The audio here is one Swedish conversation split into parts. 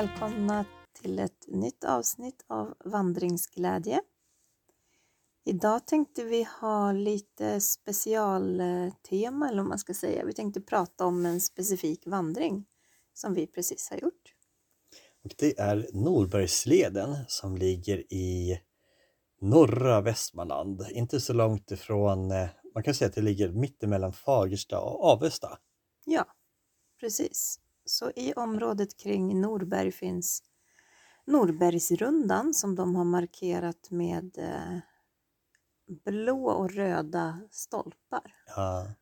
välkomna till ett nytt avsnitt av Vandringsglädje. Idag tänkte vi ha lite specialtema eller vad man ska säga. Vi tänkte prata om en specifik vandring som vi precis har gjort. Och det är Norbergsleden som ligger i norra Västmanland, inte så långt ifrån, eh, man kan säga att det ligger mittemellan Fagersta och Avesta. Ja, precis. Så i området kring Norberg finns Norbergsrundan som de har markerat med eh, blå och röda stolpar. Ja.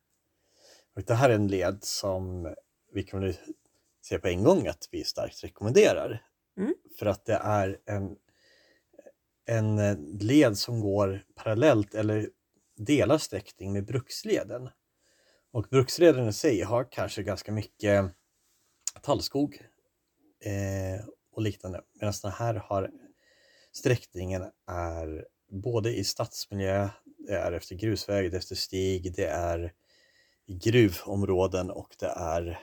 Och det här är en led som vi kan väl säga på en gång att vi starkt rekommenderar. Mm. För att det är en, en eh, led som går parallellt eller delar sträckning med Bruksleden. Och Bruksleden i sig har kanske ganska mycket tallskog eh, och liknande. Medan den här har sträckningen är både i stadsmiljö, det är efter grusväg, det är efter stig, det är gruvområden och det är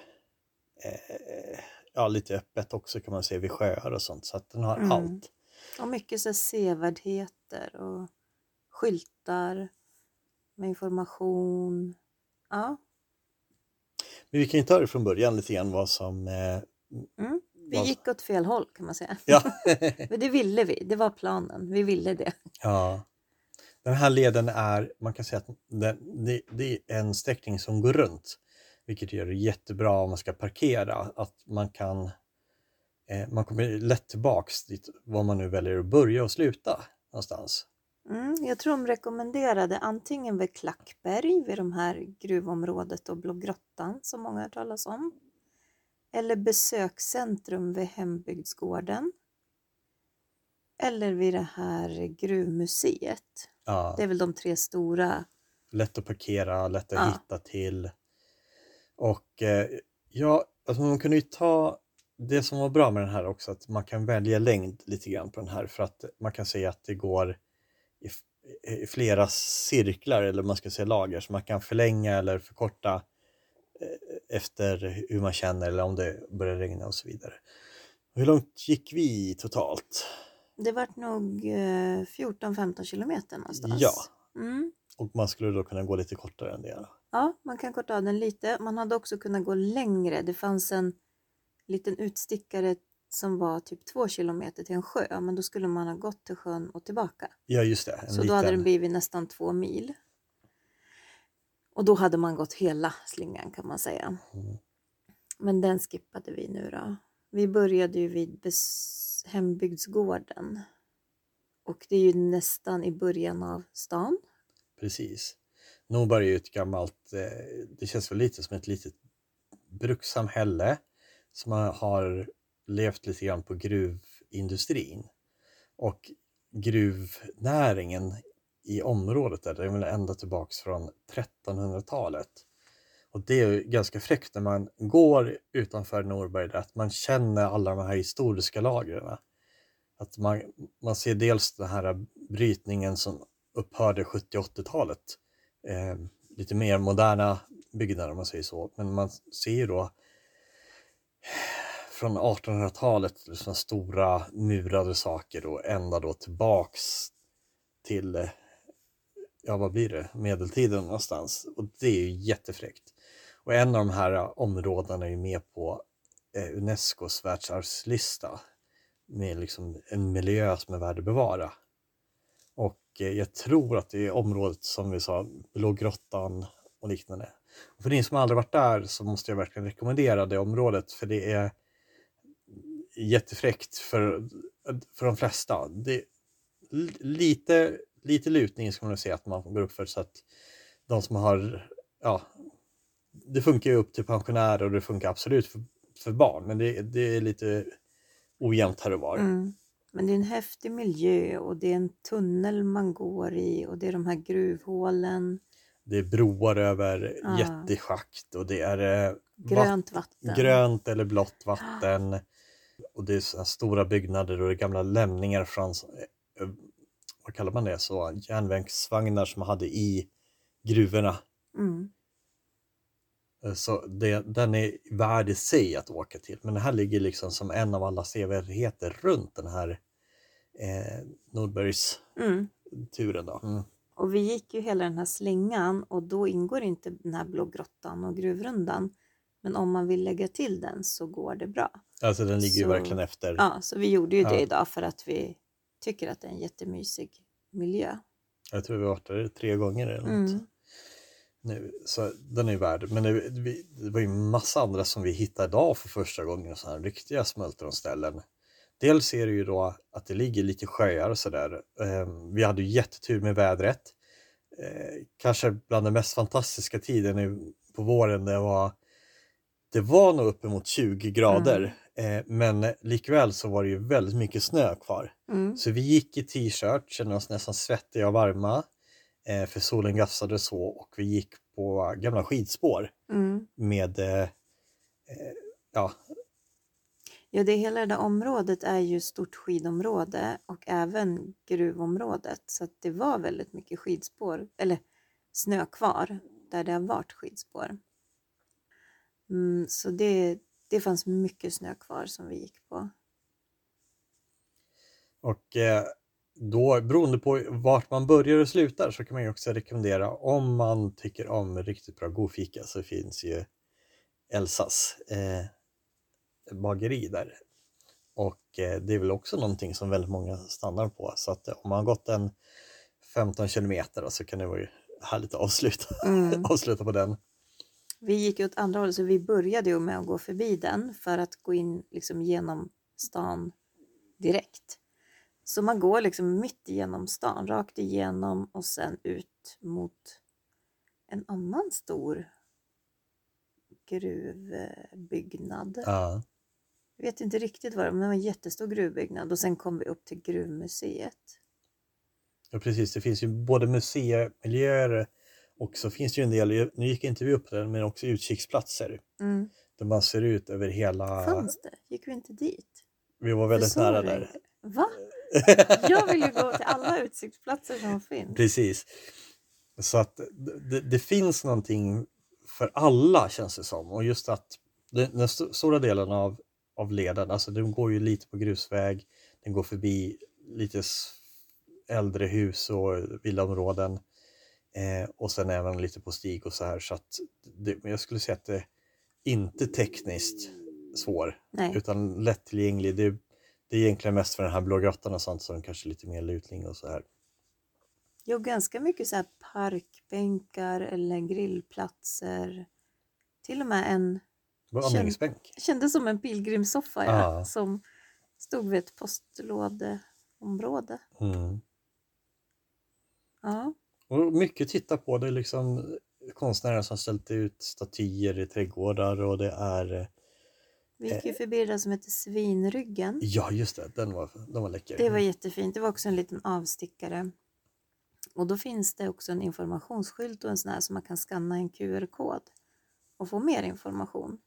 eh, ja, lite öppet också kan man säga vid sjöar och sånt. Så att den har Mm. allt. Och mycket så sevärdheter och skyltar med information. Ja, Men vi kan ju ta det från början lite grann vad som... Eh, mm. vi vad- gick åt fel håll kan man säga. ja. Men det ville vi, det var planen, vi ville det. ja. Den här leden är, man kan säga att den, det, det är en sträckning som går runt. Vilket gör det jättebra om man ska parkera. Att man kan... Eh, man kommer lätt tillbaks dit var man nu väljer att börja och sluta någonstans. Mm, jag tror de rekommenderade antingen vid Klackberg, vid de här gruvområdet och Blå grottan som många har talas om. Eller besökscentrum vid Hembygdsgården. Eller vid det här gruvmuseet. Ja. Det är väl de tre stora. lätt att parkera, lätt att Ja. hitta till. Och eh, ja, alltså man kunde ju ta det som var bra med den här också, att man kan välja längd lite grann på den här för att man kan säga att det går i, i flera cirklar eller man ska säga lager så man kan förlänga eller förkorta eh, efter hur man känner eller om det börjar regna och så vidare. Hur långt gick vi totalt? Det vart nog eh, 14-15 kilometer någonstans. Ja. Mm. Och man skulle då kunna gå lite kortare än det. Ja, man kan korta av den lite. Man hade också kunnat gå längre. Det fanns en liten utstickare som var typ två kilometer till en sjö, men då skulle man ha gått till sjön och tillbaka. Ja, just det. En Så då hade liten- den blivit nästan två mil. Och då hade man gått hela slingan kan man säga. Mm. Men den skippade vi nu då. Vi började ju vid bes- hembygdsgården. Och det är ju nästan i början av stan. Precis. Norberg är ju ett gammalt, eh, det känns väl lite som ett litet brukssamhälle som har levt lite grann på gruvindustrin. Och gruvnäringen i området där, den är väl ända tillbaks från 1300-talet. Och det är ju ganska fräckt när man går utanför Norberg, där, att man känner alla de här historiska lagren. Att man, man ser dels den här brytningen som upphörde 70-80-talet. Eh, lite mer moderna byggnader om man säger så. Men man ser ju då från 1800-talet liksom stora murade saker och ända då tillbaks till, eh, ja vad blir det, medeltiden någonstans. Och det är ju jättefräckt. Och en av de här eh, områdena är ju med på eh, Unescos världsarvslista med liksom en miljö som är värd att bevara. Och jag tror att det är området som vi sa, Blå grottan och liknande. Och för ni som aldrig varit där så måste jag verkligen rekommendera det området för det är jättefräckt för, för de flesta. Det lite, lite lutning ska man nog säga att man går upp för så att de som har, ja, det funkar ju upp till pensionärer och det funkar absolut för, för barn men det, det är lite ojämnt här och var. Mm. Men det är en häftig miljö och det är en tunnel man går i och det är de här gruvhålen, Det är broar över Ah. jätteschakt och det är eh, grönt vatten. vatt- grönt eller blått vatten. Och det är stora byggnader och det är gamla lämningar från, eh, vad kallar man det, så järnvägsvagnar som man hade i gruvorna. Mm. Eh, Så det, den är värd i sig att åka till. Men det här ligger liksom som en av alla sevärdheter runt den här eh, Nordbergs Mm. Då. Mm. Och vi gick ju hela den här slingan och då ingår inte den här blå grottan och gruvrundan. Men om man vill lägga till den så går det bra. Alltså den ligger ju Så- verkligen efter. Ja, så vi gjorde ju det Ja. idag för att vi tycker att det är en jättemysig miljö. Jag tror vi har varit där tre gånger eller något. Mm. nu. Så den är ju värd. Men det, det var ju massa andra som vi hittade idag för första gången. Så här riktiga smultronställen. Dels är det ju då att det ligger lite sjöar och sådär. Eh, vi hade ju jättetur med vädret. Eh, kanske bland den mest fantastiska tiden på våren. Det var, det var nog uppemot 20 grader. Eh, men likväl så var det ju väldigt mycket snö kvar. Mm. Så vi gick i t-shirt, kände oss nästan svettiga och varma. Eh, för solen gassade så och vi gick på gamla skidspår Mm. med eh, eh, ja, Ja, det hela det där området är ju stort skidområde och även gruvområdet. Så att det var väldigt mycket skidspår, eller snö kvar där det har varit skidspår. Mm, så det, det fanns mycket snö kvar som vi gick på. och eh, då beroende på vart man börjar och slutar så kan man ju också rekommendera om man tycker om riktigt bra god fika så finns ju Elsas eh, bageri där. Och eh, det är väl också någonting som väldigt många stannar på så att eh, om man har gått en 15 kilometer så kan det vara ju härligt att avsluta, Mm. avsluta på den. Vi gick åt andra hållet så vi började ju med att gå förbi den för att gå in liksom genom stan direkt. Så man går liksom mitt igenom stan, rakt igenom och sen ut mot en annan stor gruvbyggnad. Ja. Jag vet inte riktigt vad det var, men det var en jättestor gruvbyggnad och sen kom vi upp till gruvmuseet. Ja, precis. Det finns ju både museimiljöer och så finns det ju en del, nu gick inte vi upp där, men också utkiksplatser Mm. där man ser ut över hela... Fanns det? Gick vi inte dit? Vi var väldigt nära där. Va? Jag vill ju gå till alla utsiktsplatser som finns. Precis. Så att det, det finns någonting för alla känns det som. Och just att den, den st- stora delen av, av leden, alltså den går ju lite på grusväg, den går förbi lite äldre hus och villaområden. Eh, och sen även lite på stig och så här. Så att det, men jag skulle säga att det är inte tekniskt svår Nej. utan lättillgänglig. Det, det är egentligen mest för den här blå grottan och sånt som kanske är lite mer lutning och så här. Jo, ganska mycket så här parkbänkar eller grillplatser. Till och med en, andningsbänk. kändes som en pilgrimssoffa ja, Ja. som stod vid ett postlådeområde. Mm. Ja, Och mycket titta på. Det liksom konstnärer som ställt ut statyer i trädgårdar och det är vi gick ju förbi där som heter Svinryggen. Ja just det, den var, den var läcker. Det var jättefint. Det var också en liten avstickare. Och då finns det också en informationsskylt och en sån här som man kan scanna en QR-kod och få mer information.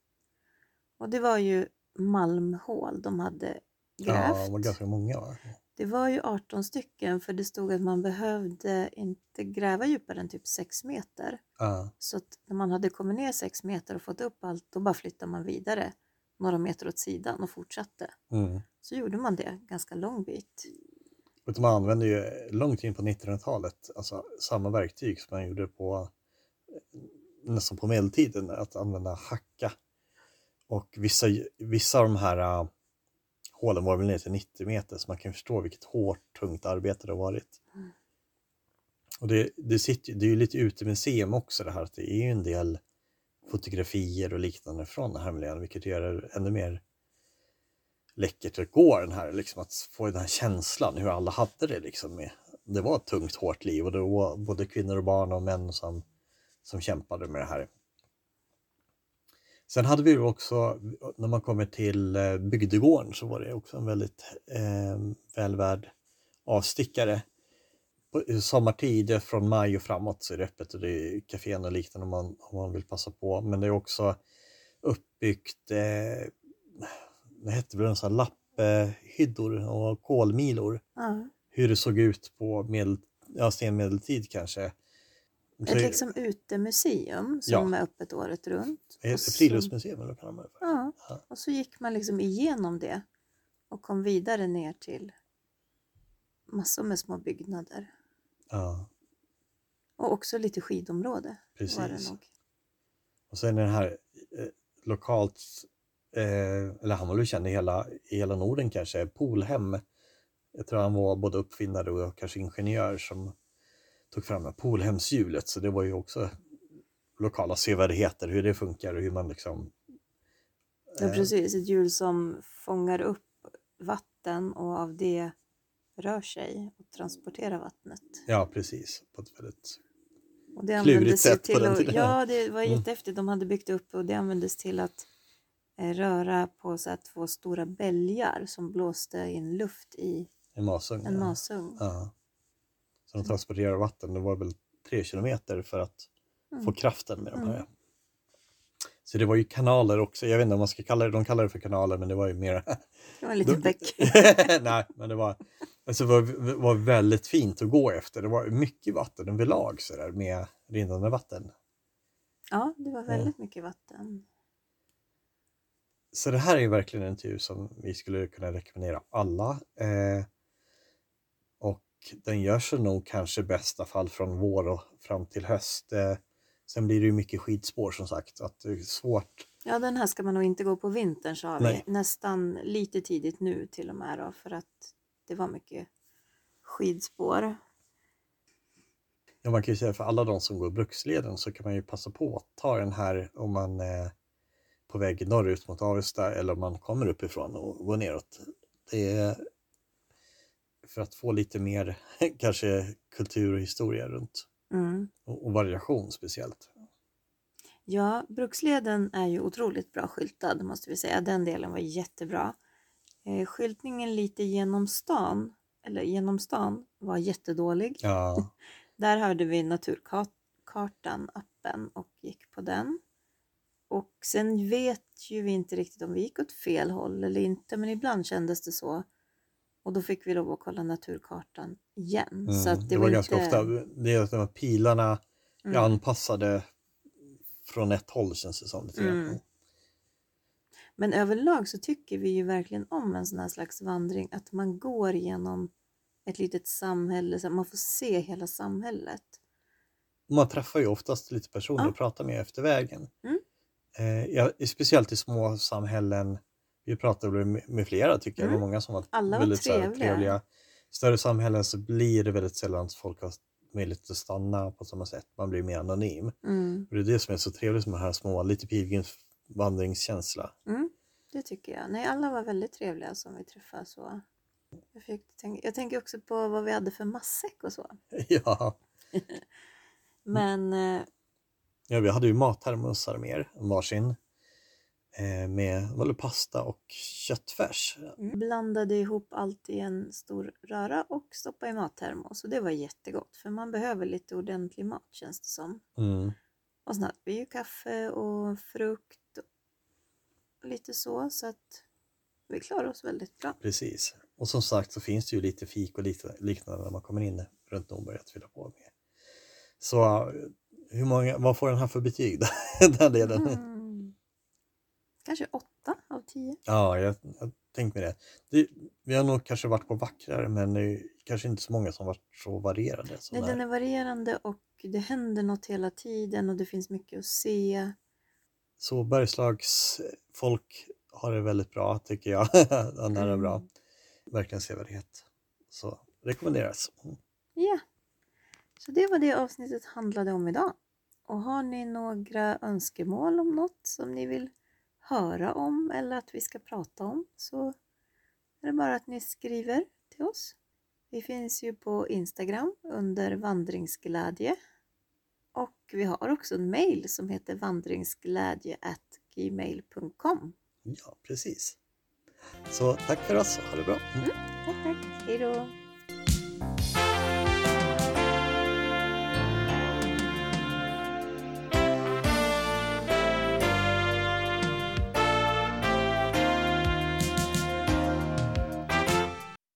Och det var ju malmhål de hade Ja, grävt. det var ganska många va? Det var ju 18 stycken för det stod att man behövde inte gräva djupare än typ 6 meter. Ja, Så att när man hade kommit ner 6 meter och fått upp allt då bara flyttade man vidare några meter åt sidan och fortsatte. mm. Så gjorde man det ganska lång bit. De använde ju långt in på 1900-talet alltså samma verktyg som man gjorde på nästan på medeltiden, att använda hacka. Och vissa, vissa av de här äh, hålen var väl ner till 90 meter så man kan förstå vilket hårt, tungt arbete det har varit. Mm. Och det, det, sitter, det är ju lite utemuseum också det här, att det är ju en del fotografier och liknande från den här miljön, vilket gör det ännu mer läckert att gå den här, liksom att få den här känslan hur alla hade det liksom. Med. Det var ett tungt, hårt liv och det var både kvinnor och barn och män som, som kämpade med det här. Sen hade vi också, när man kommer till eh, bygdegården så var det också en väldigt eh, välvärd avstickare. På sommartid från maj och framåt så är det öppet och det är kafén och liknande om man, om man vill passa på. Men det är också uppbyggt, eh, det hette väl sån här lapphyddor och kolmilor. Ja. Hur det såg ut på medel, ja, senmedeltid kanske. Ett liksom utemuseum som Ja. är öppet året runt. är det så- friluftsmuseum eller kallar man det för? Ja, Ja. och så gick man liksom igenom det och kom vidare ner till massor med små byggnader. Ja, Och också lite skidområde det precis. Och sen den här eh, lokalt, eh, eller han var väl känd i hela, i hela Norden kanske, Polhem. Jag tror han var både uppfinnare och kanske ingenjör som tog fram det Polhemshjulet. Så det var ju också lokala sevärdheter, hur det funkar och hur man liksom... Ja, eh, precis. Ett hjul som fångar upp vatten och av det rör sig och transporterar vattnet. Ja, precis. På ett väldigt... Och det Klurigt sätt på till den att, tiden. Ja, det var Mm. jättehäftigt. De hade byggt upp och det användes till att eh, röra på så två stora bälgar som blåste in luft i En masugn. en ja. masugn. Ja. Så de transporterar vatten, det var väl tre kilometer för att Mm. få kraften med de här. Mm. Så det var ju kanaler också, jag vet inte om man ska kalla det, de kallar det för kanaler men det var ju mer... Det var en liten bäck. Nej, men det var, alltså det var, var väldigt fint att gå efter. Det var mycket vatten överlag sådär med rinnande vatten. Ja, det var väldigt mycket vatten. Så det här är ju verkligen en tur som vi skulle kunna rekommendera alla. Eh, den gör sig nog kanske i bästa fall från vår och fram till höst. Eh, sen blir det ju mycket skidspår som sagt. Att det är svårt. Ja, den här ska man nog inte gå på vintern sa vi. Nästan lite tidigt nu till och med då, för att det var mycket skidspår. Ja, man kan ju säga för alla de som går Bruksleden så kan man ju passa på att ta den här om man är på väg norrut mot Avesta eller om man kommer uppifrån och går neråt. Det är för att få lite mer kanske kultur och historia runt Mm. och, och variation speciellt. Ja, Bruksleden är ju otroligt bra skyltad måste vi säga. Den delen var jättebra. Eh, skyltningen lite genom stan, eller genom stan, var jättedålig. Ja, Där hörde vi Naturkartan, appen och gick på den. Och sen vet ju vi inte riktigt om vi gick åt fel håll eller inte, men ibland kändes det så. Och då fick vi lov att kolla Naturkartan igen. mm, Så det, det, var, var ganska inte... ofta, det är att pilarna är Mm. anpassade från ett håll känns det som. Mm. Men överlag så tycker vi ju verkligen om en sån här slags vandring, att man går genom ett litet samhälle, så att man får se hela samhället. Man träffar ju oftast lite personer Ja. att prata med efter vägen. Mm. Eh, ja, speciellt i små samhällen. Vi pratade med, med flera tycker jag, det var Mm. många som var Alla var väldigt så här, trevliga. trevliga. Större samhällen så blir det väldigt sällan att folk har möjlighet att stanna på samma sätt. Man blir mer anonym. Mm. Och det är det som är så trevligt med de här små, lite pilgrimsvandringskänsla. Mm, det tycker jag. Nej, alla var väldigt trevliga som vi träffade. Så. Jag, fick tänka, jag tänker också på vad vi hade för matsäck och så. ja. Men eh, ja, vi hade ju mattermosar med varsin. Eh, med det, pasta och köttfärs. blandade ihop allt i en stor röra och stoppade i mattermos. Och det var jättegott för man behöver lite ordentlig mat känns det som. Mm. Och sen hade vi ju kaffe och frukt och lite så. Så att vi klarade oss väldigt bra. Precis. Och som sagt så finns det ju lite fik och lite liknande när man kommer in runt Norberg att fylla på med. Så eh, hur många, vad får den här för betyg? Den delen? Mm. Kanske åtta av tio. Ja, jag, jag tänkte med det. det. Vi har nog kanske varit på vackrare men det kanske inte så många som varit så varierade. Som Nej, den är varierande och det händer något hela tiden och det finns mycket att se. Så Bergslags folk har det väldigt bra tycker jag. Den här är bra. Mm. Verkligen sevärdhet. Så rekommenderas. Mm. Ja, så det var det avsnittet handlade om idag. Och har ni några önskemål om något som ni vill höra om eller att vi ska prata om så är det bara att ni skriver till oss. Vi finns ju på Instagram under vandringsglädje och vi har också en mail som heter vandringsglädje@gmail.com. Ja, precis. Så tack för oss. Ha det bra. Mm. Tack, tack. Hej då!